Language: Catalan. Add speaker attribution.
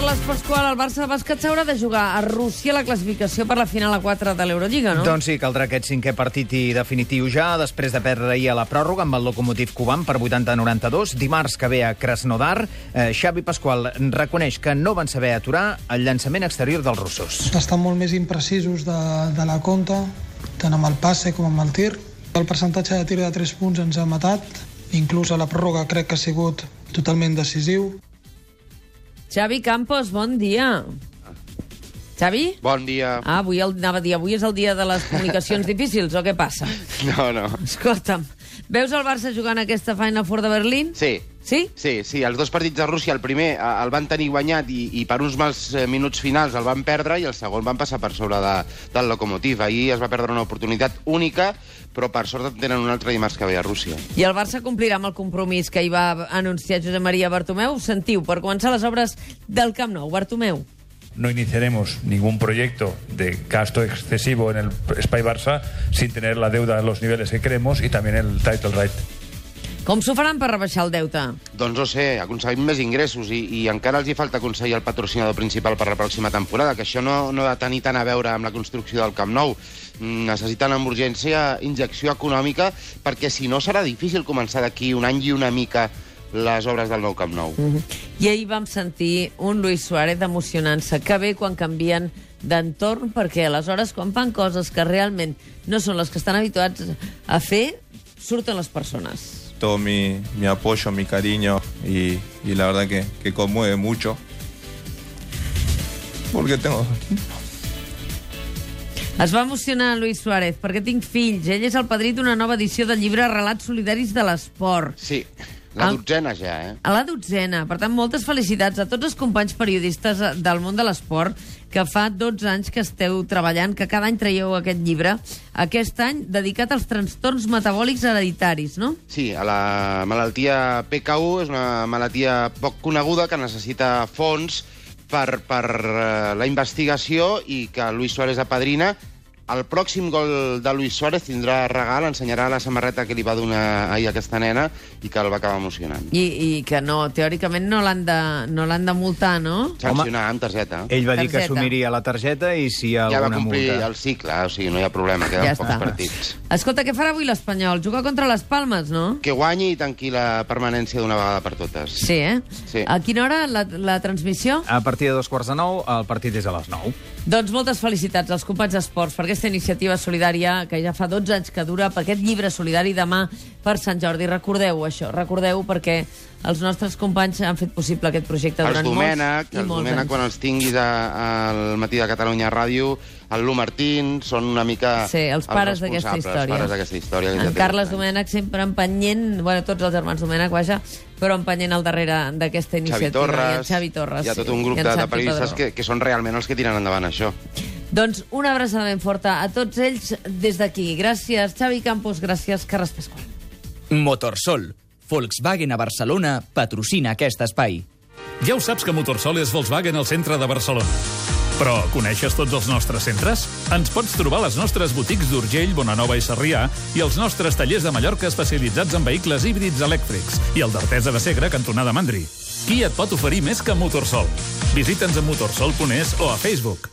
Speaker 1: Carles Pasqual, el Barça Bàsquet s'haurà de jugar a Rússia la classificació per la final a 4 de l'Eurolliga, no?
Speaker 2: Doncs sí, caldrà aquest cinquè partit i definitiu ja, després de perdre ahir a la pròrroga amb el locomotiv Cuban per 80-92. Dimarts que ve a Krasnodar, eh, Xavi Pasqual reconeix que no van saber aturar el llançament exterior dels russos.
Speaker 3: Estan molt més imprecisos de, de la compta, tant amb el passe com amb el tir. El percentatge de tir de 3 punts ens ha matat, inclús a la pròrroga crec que ha sigut totalment decisiu.
Speaker 1: Xavi Campos, bon dia. Xavi?
Speaker 4: Bon dia.
Speaker 1: Ah, avui el, anava a dir, avui és el dia de les comunicacions difícils, o què passa?
Speaker 4: No, no.
Speaker 1: Escolta'm, veus el Barça jugant aquesta Final Four de Berlín?
Speaker 4: Sí.
Speaker 1: Sí?
Speaker 4: Sí, sí, els dos partits de Rússia, el primer eh, el van tenir guanyat i, i per uns mals eh, minuts finals el van perdre i el segon van passar per sobre de, del locomotiv. Ahir es va perdre una oportunitat única, però per sort en tenen un altre dimarts que ve a Rússia.
Speaker 1: I el Barça complirà amb el compromís que hi va anunciar Josep Maria Bartomeu. Sentiu, per començar les obres del Camp Nou. Bartomeu.
Speaker 5: No iniciaremos ningún proyecto de gasto excesivo en el Spy Barça sin tener la deuda en los niveles que queremos y también el title right.
Speaker 1: Com s'ho faran per rebaixar el deute?
Speaker 4: Doncs no sé, aconseguim més ingressos i, i encara els hi falta aconseguir el patrocinador principal per la pròxima temporada, que això no, no ha de tenir tant a veure amb la construcció del Camp Nou. Mm, Necessiten amb urgència injecció econòmica perquè si no serà difícil començar d'aquí un any i una mica les obres del nou Camp Nou.
Speaker 1: Mm -hmm. I ahir vam sentir un Luis Suárez emocionant-se. Que bé quan canvien d'entorn, perquè aleshores quan fan coses que realment no són les que estan habituats a fer, surten les persones.
Speaker 6: todo mi, mi apoyo, mi cariño y, y la verdad que, que conmueve mucho. Porque tengo...
Speaker 1: Es va emocionar Luis Suárez perquè tinc fills. Ell és el padrí d'una nova edició del llibre Relats solidaris de l'esport.
Speaker 4: Sí, la
Speaker 1: El-
Speaker 4: dotzena ja, eh?
Speaker 1: A la dotzena. Per tant, moltes felicitats a tots els companys periodistes eh, del món de l'esport que fa 12 anys que esteu treballant, que cada any traieu aquest llibre. Aquest any dedicat als trastorns metabòlics hereditaris, no?
Speaker 4: Sí, a la malaltia PKU és una malaltia poc coneguda que necessita fons per, per eh, la investigació i que Luis Suárez apadrina. El pròxim gol de Luis Suárez tindrà regal, ensenyarà la samarreta que li va donar ahir aquesta nena i que el va acabar emocionant.
Speaker 1: I, i que no, teòricament no l'han de, no l'han de multar, no?
Speaker 4: Sancionar amb targeta.
Speaker 2: Ell va dir que
Speaker 1: Targeta.
Speaker 2: assumiria la targeta i si hi ha
Speaker 4: Ja va
Speaker 2: alguna
Speaker 4: complir
Speaker 2: multa...
Speaker 4: el cicle, o sigui, no hi ha problema, queden
Speaker 1: Ja
Speaker 4: pocs
Speaker 1: està.
Speaker 4: partits.
Speaker 1: Escolta, què farà avui l'Espanyol? Jugar contra les Palmes, no?
Speaker 4: Que guanyi i tanqui la permanència d'una vegada per totes.
Speaker 1: Sí, eh?
Speaker 4: Sí.
Speaker 1: A quina hora la, la transmissió?
Speaker 2: A partir de dos quarts de nou, el partit és a les nou.
Speaker 1: Doncs moltes felicitats als companys d'esports per aquesta iniciativa solidària que ja fa 12 anys que dura, per aquest llibre solidari demà per Sant Jordi. Recordeu això, recordeu perquè els nostres companys han fet possible aquest projecte
Speaker 4: Els
Speaker 1: durant
Speaker 4: Domènec,
Speaker 1: molts i
Speaker 4: els
Speaker 1: molts
Speaker 4: Domènec,
Speaker 1: anys.
Speaker 4: quan els tinguis a- al matí de Catalunya Ràdio, el Lu Martín, són una mica...
Speaker 1: Sí, els pares d'aquesta història.
Speaker 4: Els pares d'aquesta història.
Speaker 1: En Carles
Speaker 4: anys.
Speaker 1: Domènech sempre empenyent, bueno, tots els germans Domènech, vaja, però empenyent al darrere d'aquesta
Speaker 4: Xavi
Speaker 1: iniciativa.
Speaker 4: Torres,
Speaker 1: I en Xavi Torres.
Speaker 4: hi ha tot un grup de, de periodistes que, que són realment els que tiren endavant això.
Speaker 1: Doncs una abraçada ben forta a tots ells des d'aquí. Gràcies, Xavi Campos, gràcies, Carles Pasqual.
Speaker 7: Motorsol. Volkswagen a Barcelona patrocina aquest espai.
Speaker 8: Ja ho saps que Motorsol és Volkswagen al centre de Barcelona. Però coneixes tots els nostres centres? Ens pots trobar a les nostres botics d'Urgell, Bonanova i Sarrià i els nostres tallers de Mallorca especialitzats en vehicles híbrids elèctrics i el d'Artesa de Segre, cantonada Mandri. Qui et pot oferir més que Motorsol? Visita'ns a motorsol.es o a Facebook.